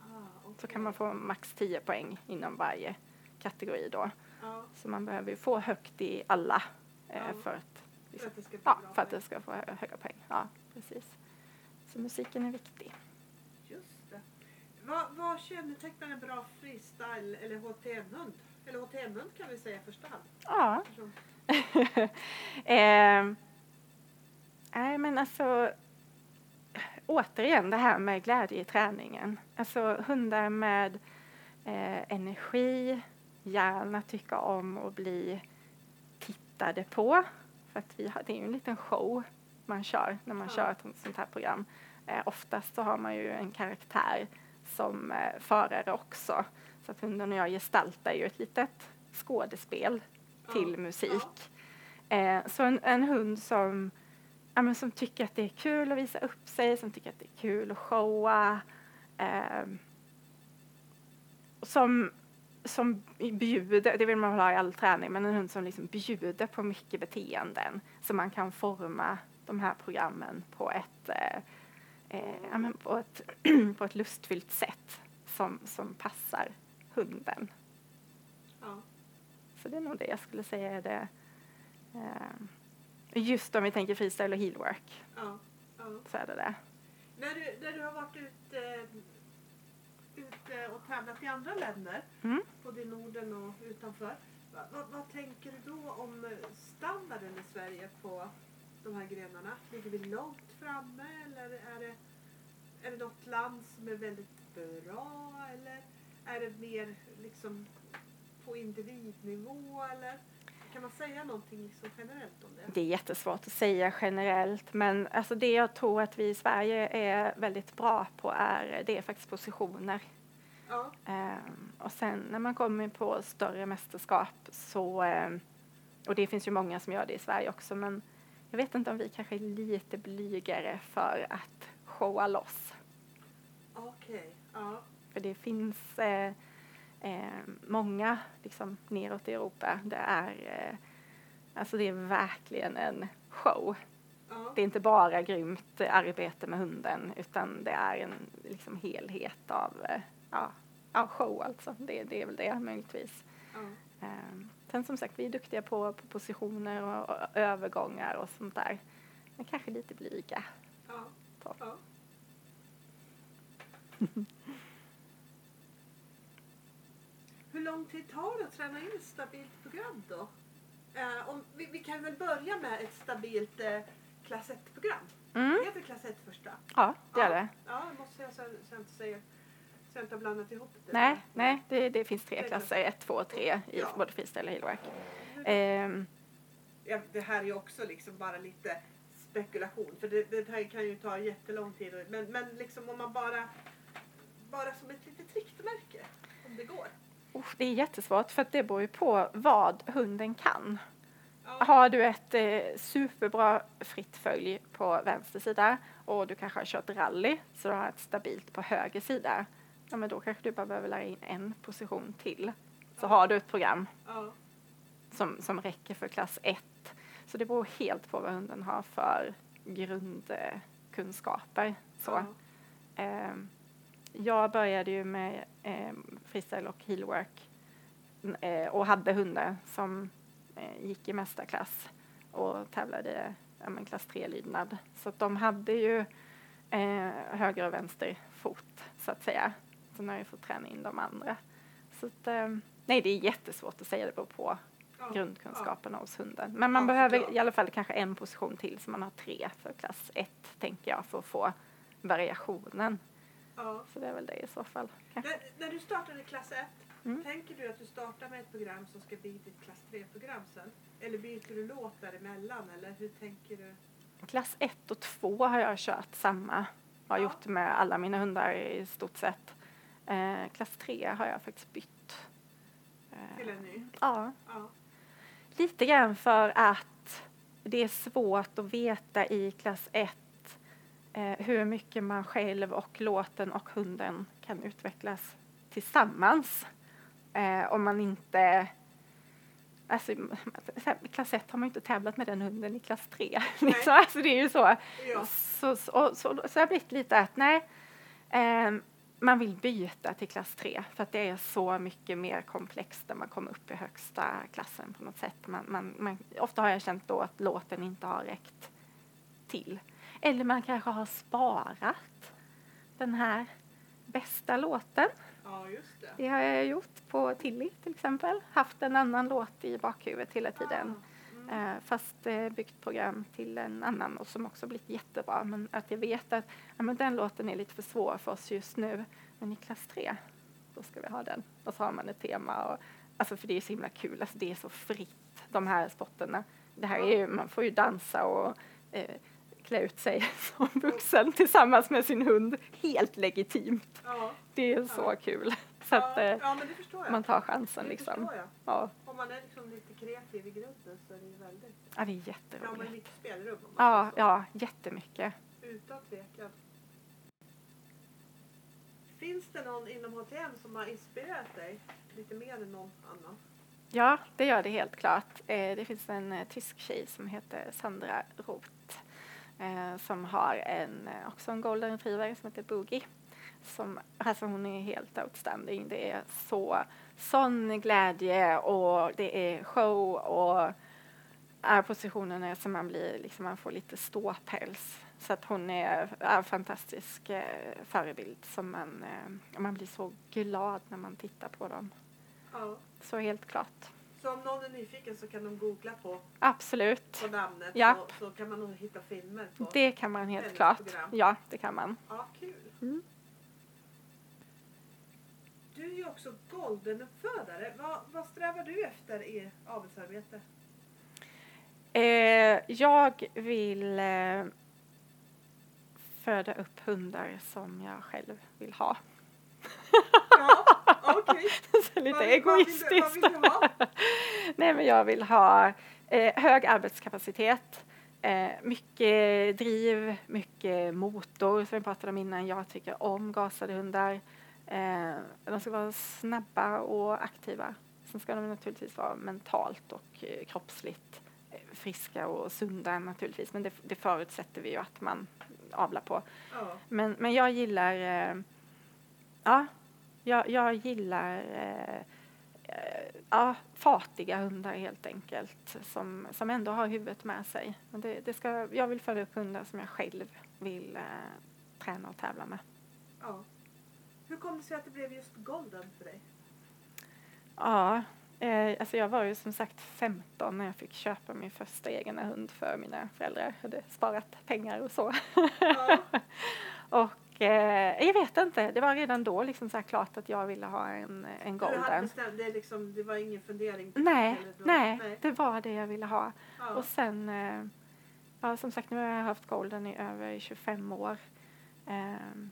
Ah, okej. Så kan man få max 10 poäng inom varje kategori då. Ja, Så man behöver ju få högt i alla eh, Ja. för att, för att ja, för att det ska få hö- höga poäng. Ja, precis. Så musiken är viktig. Just det. Vad, vad kännetecknar en bra freestyle eller HTM-hund? Eller HTM-hund kan vi säga i första hand. Ja. Eh, nej men alltså återigen det här med glädje i träningen. Alltså hundar med eh, energi, gärna tycka om att bli tittade på. För att vi har, det är ju en liten show man kör när man Ja. kör ett sånt här program. Eh, oftast så har man ju en karaktär som eh, förare också. Så att hunden och jag gestaltar ju ett litet skådespel till musik. Eh, så en, en hund som, ja, men som tycker att det är kul att visa upp sig, som tycker att det är kul att showa. Eh, som, som bjuder, det vill man ha i all träning, men en hund som liksom bjuder på mycket beteenden så man kan forma de här programmen på ett, eh, eh, ja, på ett, på ett lustfyllt sätt som, som passar hunden. Ja. Så det är nog det jag skulle säga är det. Eh, just om vi tänker freestyle och heelwork Ja. Ja. så är det det. När du, när du har varit ute, ute och tävlat i andra länder, Mm. både i Norden och utanför. Vad, vad, vad tänker du då om eh, standarden i Sverige på de här grenarna? Ligger vi långt framme eller är det, är det något land som är väldigt bra eller är det mer liksom på individnivå eller kan man säga någonting liksom generellt om det? Det är jättesvårt att säga generellt men alltså det jag tror att vi i Sverige är väldigt bra på är det är faktiskt positioner. Ja, Ehm, och sen när man kommer på större mästerskap så, ehm, och det finns ju många som gör det i Sverige också, men jag vet inte om vi kanske är lite blygare för att showa loss. okej. Ja, För det finns eh, eh, många liksom, neråt i Europa. Det är, eh, alltså det är verkligen en show. ja, Det är inte bara grymt arbete med hunden utan det är en liksom, helhet av eh, ja, ja, show alltså. Det, det är väl det möjligtvis. ja. Eh, sen som sagt, vi är duktiga på, på positioner och, och övergångar och sånt där. Men kanske lite blyga. ja. Ja. Hur lång tid tar det att träna in ett stabilt program då? Eh, om, vi, vi kan väl börja med ett stabilt eh, klass 1-program. Mm. Det heter klass 1 första. Ja, det är ja. det. Ja, det måste jag säga så så jag inte säger så jag inte har blandat ihop det. Nej, nej det, det finns tre klasser, ett, två och tre i Ja. både freestyle och heelwork. Ehm, Ja, det här är ju också liksom bara lite spekulation för det, det här kan ju ta jättelång tid. Men, men liksom om man bara, bara som ett litet riktmärke om det går. Usch, det är jättesvårt för det beror ju på vad hunden kan. Ja, Har du ett eh, superbra fritt följ på vänster sida och du kanske har kört rally så du har ett stabilt på höger sida. Ja, men då kanske du bara behöver lära in en position till. Så har du ett program ja, som, som räcker för klass 1. Så det beror helt på vad hunden har för grundkunskaper. Så. ja, Ehm, jag började ju med um, freestyle och heelwork eh, och hade hundar som eh, gick i mästarklass och tävlade ja, men klass 3-lydnad. Så de hade ju eh, höger och vänster fot så att säga. Sen har jag fått träna in de andra. Så att, ehm, nej, det är jättesvårt att säga, det beror på ja. grundkunskaperna hos hunden. Men man Ja, behöver i alla fall kanske en position till så man har tre för klass 1 tänker jag för att få variationen. Ja. Så det är väl det i så fall. kanske. När, när du startade klass 1, Mm. tänker du att du startar med ett program som ska bli ditt klass 3-program sen? Eller byter du låt däremellan? Eller hur tänker du? Klass 1 och 2 har jag kört samma. Har Ja. gjort med alla mina hundar i stort sett. Eh, klass 3 har jag faktiskt bytt. Eh, Till en ny? ja, Ja. lite grann för att det är svårt att veta i klass 1 eh, hur mycket man själv och låten och hunden kan utvecklas tillsammans. Eh, om man inte Alltså, i klass 1 har man ju inte tävlat med den hunden i klass 3. Liksom. Alltså, det är ju så. Ja. Så, så, så, så har blivit lite att nej, ehm, man vill byta till klass 3 för att det är så mycket mer komplext när man kommer upp i högsta klassen på något sätt. Man, man, man, ofta har jag känt då att låten inte har räckt till. Eller man kanske har sparat den här bästa låten Ja, just det. Det har jag gjort på Tilly till exempel. Haft en annan låt i bakhuvudet hela tiden. Ah, mm. Eh, fast eh, byggt program till en annan och som också blivit jättebra. Men att jag vet att ja, men den låten är lite för svår för oss just nu. Men i klass 3, då ska vi ha den. Och så har man ett tema. Och, alltså för det är så himla kul. Alltså det är så fritt, de här sporterna. Det här är ju, man får ju dansa och eh, klä ut sig som vuxen tillsammans med sin hund. Helt legitimt. Ja. Det är så kul. Så att ja, eh, ja, man tar chansen det liksom. Ja, Om man är liksom lite kreativ i grunden så är det ju väldigt... ja det är Ja, man jätteroligt. mycket spelrum. Ja, ja, jättemycket. Utan tvekan. Finns det någon inom HTM som har inspirerat dig lite mer än någon annan? Ja, det gör det helt klart. Eh, det finns en eh, tysk tjej som heter Sandra Roth eh, som har en, eh, också en golden retriever som heter Boogie. Som, alltså hon är helt outstanding. Det är så sån glädje och det är show och är positionen är som man blir, liksom man får lite ståpäls. Så att hon är, är en fantastisk eh, förebild som man, eh, man blir så glad när man tittar på dem. Ja. Så helt klart. Så om någon är nyfiken så kan de googla på, Absolut. på namnet Japp. så, så kan man nog hitta filmer på. Det kan man helt klart. Ja, det kan man. Ja, kul. Mm. Du är ju också goldenuppfödare. Vad, vad strävar du efter i avelsarbete? Eh, jag vill eh, föda upp hundar som jag själv vill ha. Ja, lite Vad vill- vad vill egoistiskt. Vad vill? Nej, men jag vill ha eh, hög arbetskapacitet, eh, mycket driv, mycket motor som vi pratade om innan. Jag tycker om gasade hundar. Eh, de ska vara snabba och aktiva. Sen ska de naturligtvis vara mentalt och eh, kroppsligt eh, friska och sunda naturligtvis. Men det, det förutsätter vi ju att man avlar på. Ja. Men, men jag gillar, eh, ja, jag, jag gillar eh, eh, ja, fartiga hundar helt enkelt som, som ändå har huvudet med sig. Men det, det ska, jag vill föda upp hundar som jag själv vill eh, träna och tävla med. ja. Hur kom det sig att det blev just golden för dig? Ja, eh, alltså jag var ju som sagt 15 när jag fick köpa min första egna hund för mina föräldrar. Jag hade sparat pengar och så. Ja. och eh, jag vet inte, det var redan då liksom så klart att jag ville ha en, en Du hade golden. bestämt, det, liksom, det var ingen fundering? Nej, eller då- nej, det var det jag ville ha. Ja. Och sen, eh, ja som sagt nu har jag haft golden i över 25 år. Ehm,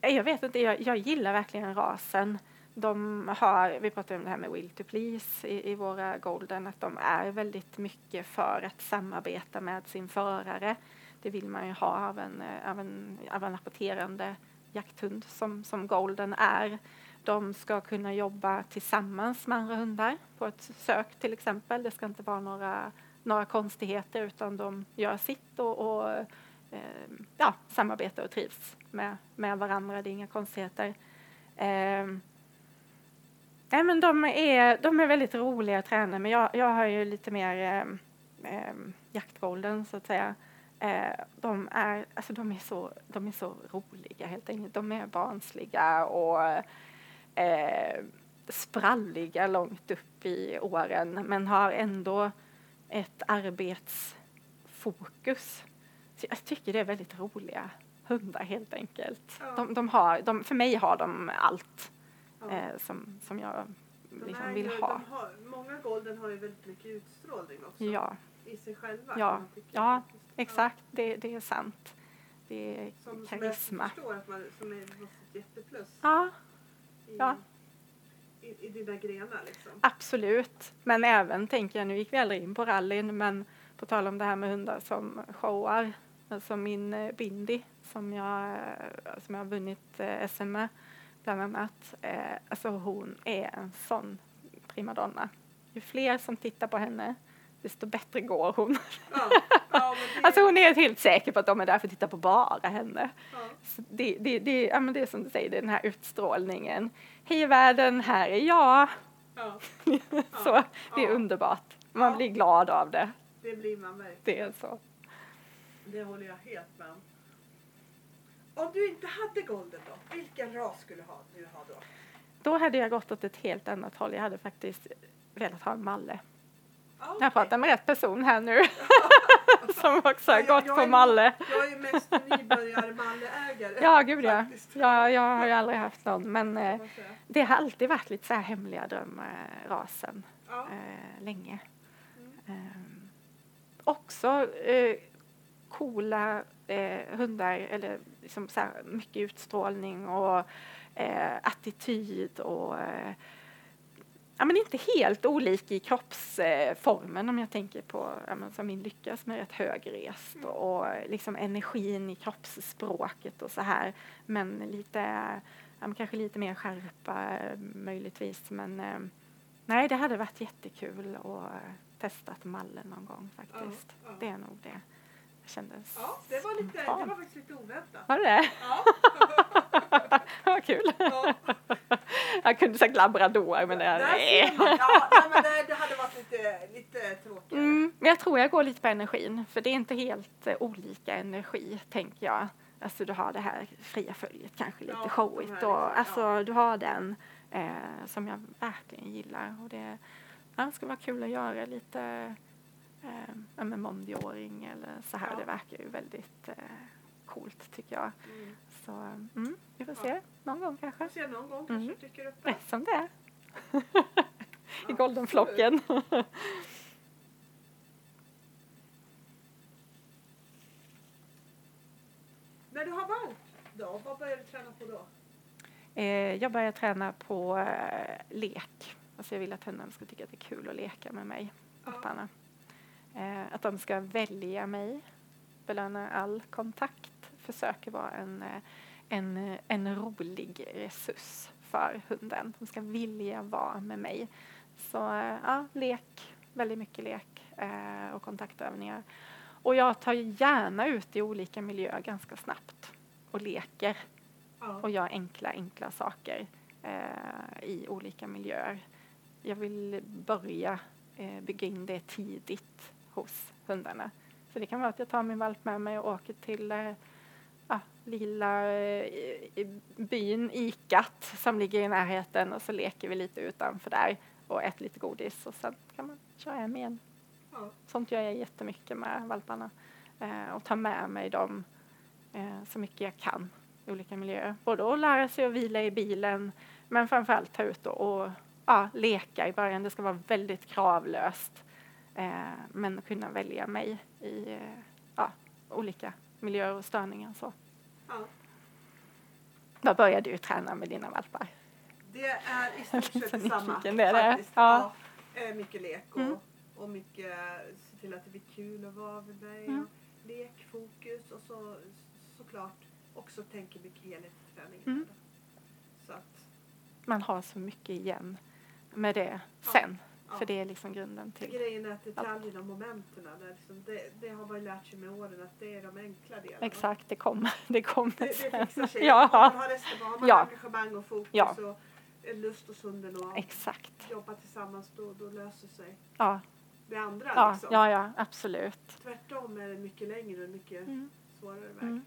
jag vet inte, jag, jag gillar verkligen rasen. De har, vi pratade om det här med will to please i, i våra golden, att de är väldigt mycket för att samarbeta med sin förare. Det vill man ju ha av en, eh, av en, av en rapporterande jakthund som, som golden är. De ska kunna jobba tillsammans med andra hundar på ett sök till exempel. Det ska inte vara några, några konstigheter utan de gör sitt och, och eh, ja, samarbetar och trivs med, med varandra. Det är inga konstigheter. Eh, nej, men de, är, de är väldigt roliga att träna men jag, jag har ju lite mer eh, eh, jaktgolden så att säga. Eh, de, är, alltså, de, är så, de är så roliga helt enkelt. De är barnsliga och eh, spralliga långt upp i åren men har ändå ett arbetsfokus. Så jag tycker det är väldigt roliga hundar helt enkelt. Ja. De, de har, de, för mig har de allt Ja. eh, som, som jag liksom vill ju, ha. Har, många golden har ju väldigt mycket utstrålning också. Ja, I sig själva. Ja. kan tycka Ja, exakt. Det, det är sant. Det är Som, som karisma. jag förstår att man, som är ett jätteplus Ja, i, ja. i, i dina grenar liksom. absolut. Men även, tänker jag, nu gick vi aldrig in på rallyn, men på tal om det här med hundar som showar, alltså min eh, Bindi som jag, eh, som jag har vunnit eh, SM med, bland annat. Alltså hon är en sån primadonna. Ju fler som tittar på henne, desto bättre går hon. Ja, ja, det, Alltså hon är helt säker på att de är där för att titta på bara henne. ja, det, det, det, ja, men det är som du säger, det är den här utstrålningen. Hej världen, här är jag. ja, så det är underbart. Man blir glad av det. det blir man verkligen. Det är så. Det håller jag helt med om. Om du inte hade golden då, vilken ras skulle ha, du ha då? Då hade jag gått åt ett helt annat håll. Jag hade faktiskt velat ha en malle. Ja, Jag pratar med rätt person här nu som också har Ja, gått jag på är- malle. Jag är mest nybörjar-malleägare. Ja, gud ja. ja. Jag har ju aldrig haft någon men eh, det har alltid varit lite så här hemliga drömrasen Ja. eh, länge. Mm. Ehm, också eh, coola eh, hundar, eller liksom så mycket utstrålning och eh, attityd och eh, ja, men inte helt olik i kroppsformen om jag tänker på ja, men som min lycka som är rätt högrest Mm. och, och liksom energin i kroppsspråket och så här men lite ja, men kanske lite mer skärpa möjligtvis men eh, nej det hade varit jättekul att eh, testat mallen någon gång faktiskt. Ja, ja. Det är nog det. Det kändes ja, det var, lite, det var faktiskt lite oväntat. Var det det? Ja. Vad kul. Ja. Jag kunde sagt labrador men det, Där nej. man. Ja, nej, men det, det hade varit lite, lite tråkigare. Mm, men jag tror jag går lite på energin, för det är inte helt eh, olika energi, tänker jag. Alltså du har det här fria följet, kanske lite Ja, showigt. här Och, liksom, alltså ja. du har den eh, som jag verkligen gillar. Och det, ja, det ska vara kul att göra lite eh, ja, mondioring eller så här. Ja. Det verkar ju väldigt eh, coolt tycker jag. Mm. Så mm, vi får Ja. se någon gång kanske. Får se någon gång Mm. kanske dyker upp. där. Som det är. I Absolut. goldenflocken. När du har valp då, vad börjar du träna på då? Eh, jag börjar träna på eh, lek. Alltså jag vill att hundarna ska tycka att det är kul att leka med mig. valparna. Eh, att de ska välja mig, belöna all kontakt, försöker vara en, eh, en, eh, en rolig resurs för hunden. De ska vilja vara med mig. Så eh, ja, lek, väldigt mycket lek eh, och kontaktövningar. Och jag tar gärna ut i olika miljöer ganska snabbt och leker Ja. och gör enkla, enkla saker eh, i olika miljöer. Jag vill börja eh, bygga in det tidigt hos hundarna. Så det kan vara att jag tar min valp med mig och åker till eh, ja, lilla eh, byn Ikat som ligger i närheten och så leker vi lite utanför där och äter lite godis och sen kan man köra hem igen. Ja. Sånt gör jag jättemycket med valparna eh, och tar med mig dem så mycket jag kan i olika miljöer. Både att lära sig att vila i bilen men framförallt ta ut och, och ja, leka i början. Det ska vara väldigt kravlöst men kunna välja mig i eh, ja, olika miljöer och störningar. Så. Ja. Vad började du träna med dina valpar? Det är i stort sett samma. det är det. Ja. Ja. Eh, Mycket lek och, Mm. och mycket se till att det blir kul att vara med mig. Mm. Och lek, fokus och så såklart också tänker mycket helhet i träningen. Mm. Så att, Man har så mycket igen med det Ja. sen. ja. För det är liksom grunden till. Grejen är att detaljerna och momenten, där liksom, det, det har man ju lärt sig med åren att det är de enkla delarna. Exakt, det kommer, det kommer Det, det fixar sig. Ja. Om man har resten, har man Ja. engagemang och fokus Ja. och lust hos hunden och Exakt. jobba tillsammans då, då löser sig Ja, det andra. ja, liksom. ja, ja absolut. Tvärtom är det mycket längre och mycket Mm. svårare väg. Mm.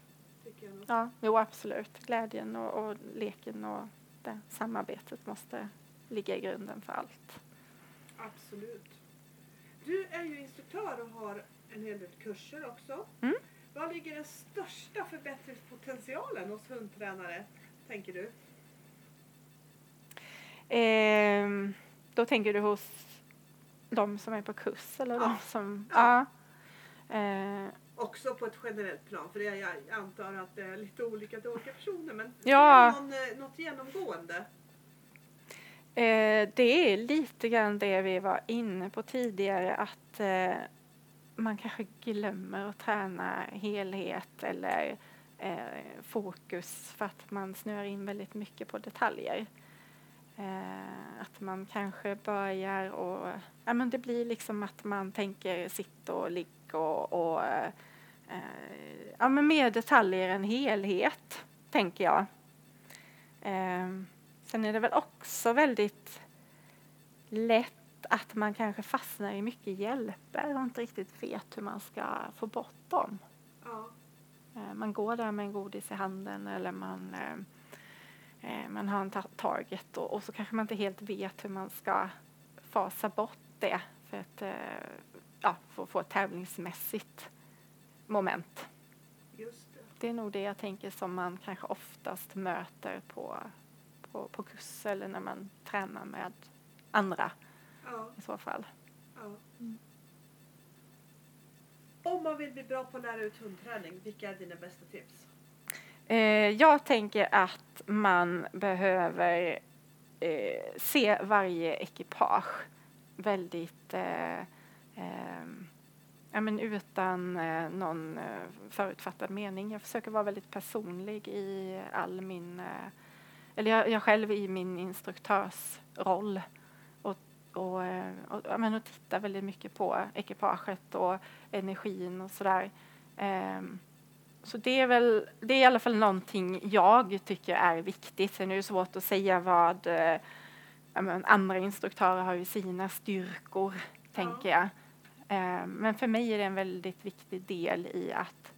Ja, jo absolut. Glädjen och, och leken och det samarbetet måste ligga i grunden för allt. Absolut. Du är ju instruktör och har en hel del kurser också. Mm. Var ligger den största förbättringspotentialen hos hundtränare, tänker du? Ehm, då tänker du hos de som är på kurs eller Ja. de som... Ja. Ja. Eh, Också på ett generellt plan, för jag antar att det är lite olika till olika personer. Men Ja. någon, eh, något genomgående? Eh, det är lite grann det vi var inne på tidigare att eh, man kanske glömmer att träna helhet eller eh, fokus för att man snöar in väldigt mycket på detaljer. Eh, att man kanske börjar och ja, men det blir liksom att man tänker sitt och ligg och, och eh, ja, men mer detaljer än helhet, tänker jag. Eh, Sen är det väl också väldigt lätt att man kanske fastnar i mycket hjälper och inte riktigt vet hur man ska få bort dem. Ja. Eh, man går där med en godis i handen eller man, eh, eh man har en ta target och, och, så kanske man inte helt vet hur man ska fasa bort det för att ja, få, få ett tävlingsmässigt moment. Just det. det är nog det jag tänker som man kanske oftast möter på, på, på kurs eller när man tränar med andra ja. i så fall. Ja. Mm. Om man vill bli bra på att lära ut hundträning, vilka är dina bästa tips? Eh, jag tänker att man behöver eh, se varje ekipage väldigt eh, ehm, ja, men utan eh, någon eh, förutfattad mening. Jag försöker vara väldigt personlig i all min, eh, eller jag, jag själv i min instruktörsroll och, och, eh, och, ja, men och titta väldigt mycket på ekipaget och energin och sådär. Um, så det är väl, det är i alla fall någonting jag tycker är viktigt. Sen är det svårt att säga vad eh, andra instruktörer har ju sina styrkor, ja. tänker jag. Eh, men för mig är det en väldigt viktig del i att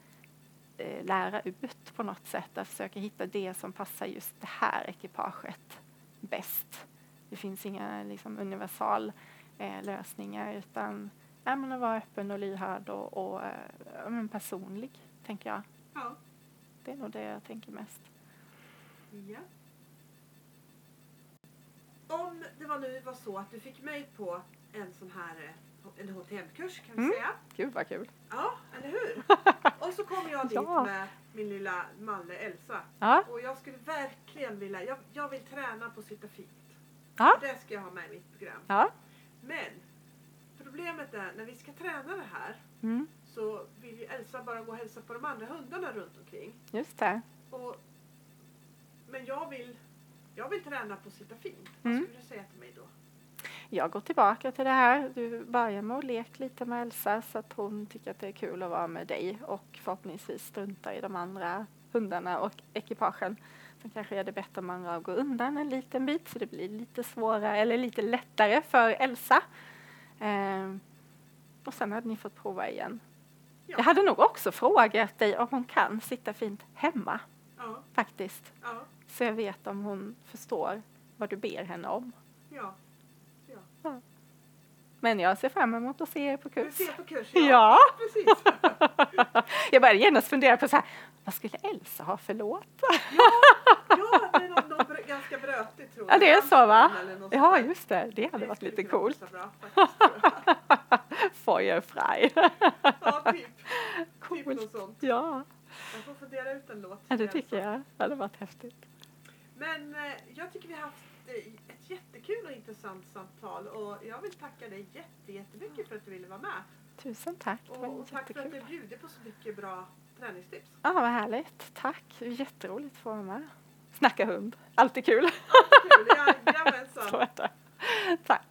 lära ut på något sätt, att försöka hitta det som passar just det här ekipaget bäst. Det finns inga liksom, universal eh, lösningar utan ja, men att vara öppen och lyhörd och, och ja, personlig, tänker jag. Ja. Det är nog det jag tänker mest. Ja. Om det var nu var så att du fick mig på en sån här en HTM-kurs kan vi mm. säga. Gud vad kul. Ja, eller hur? Och så kommer jag dit ja. med min lilla malle Elsa. Ja. Och jag skulle verkligen vilja, jag, jag vill träna på att sitta fint. Ja. Det ska jag ha med i mitt program. Ja. Men problemet är när vi ska träna det här mm. så vill ju Elsa bara gå och hälsa på de andra hundarna runt omkring. Just det. Och, men jag vill, jag vill träna på att sitta fint. Mm. Vad skulle du säga till mig då? Jag går tillbaka till det här. Du börjar med att leka lite med Elsa så att hon tycker att det är kul att vara med dig och förhoppningsvis strunta i de andra hundarna och ekipagen. Sen kanske är det bättre om man går undan en liten bit så det blir lite svårare eller lite lättare för Elsa. Eh, och sen hade ni fått prova igen. Ja. Jag hade nog också frågat dig om hon kan sitta fint hemma. Ja. Faktiskt. Ja. Så jag vet om hon förstår vad du ber henne om. Ja. Men jag ser fram emot att se er på kurs. Du ser på kurs, ja. ja. Precis. jag började genast fundera på så här, vad skulle Elsa ha för låt? ja, ja, det är något, något ganska brötigt tror jag. Ja, det är så va? Ja, just det. Det hade det varit lite coolt. Feuerfrei. ja, typ. Coolt. Typ något sånt. Ja. Jag får fundera ut en låt. Ja, det tycker jag. Det hade varit häftigt. Men eh, jag tycker vi har haft eh, jättekul och intressant samtal och jag vill tacka dig jätte, jättemycket för att du ville vara med. Tusen tack. Och, och tack jättekul. för att du bjöd på så mycket bra träningstips. Ja, vad härligt. Tack. Jätteroligt att få vara med. Snacka hund. Alltid kul. Kul. Ja, jajamensan. Så är. Tack.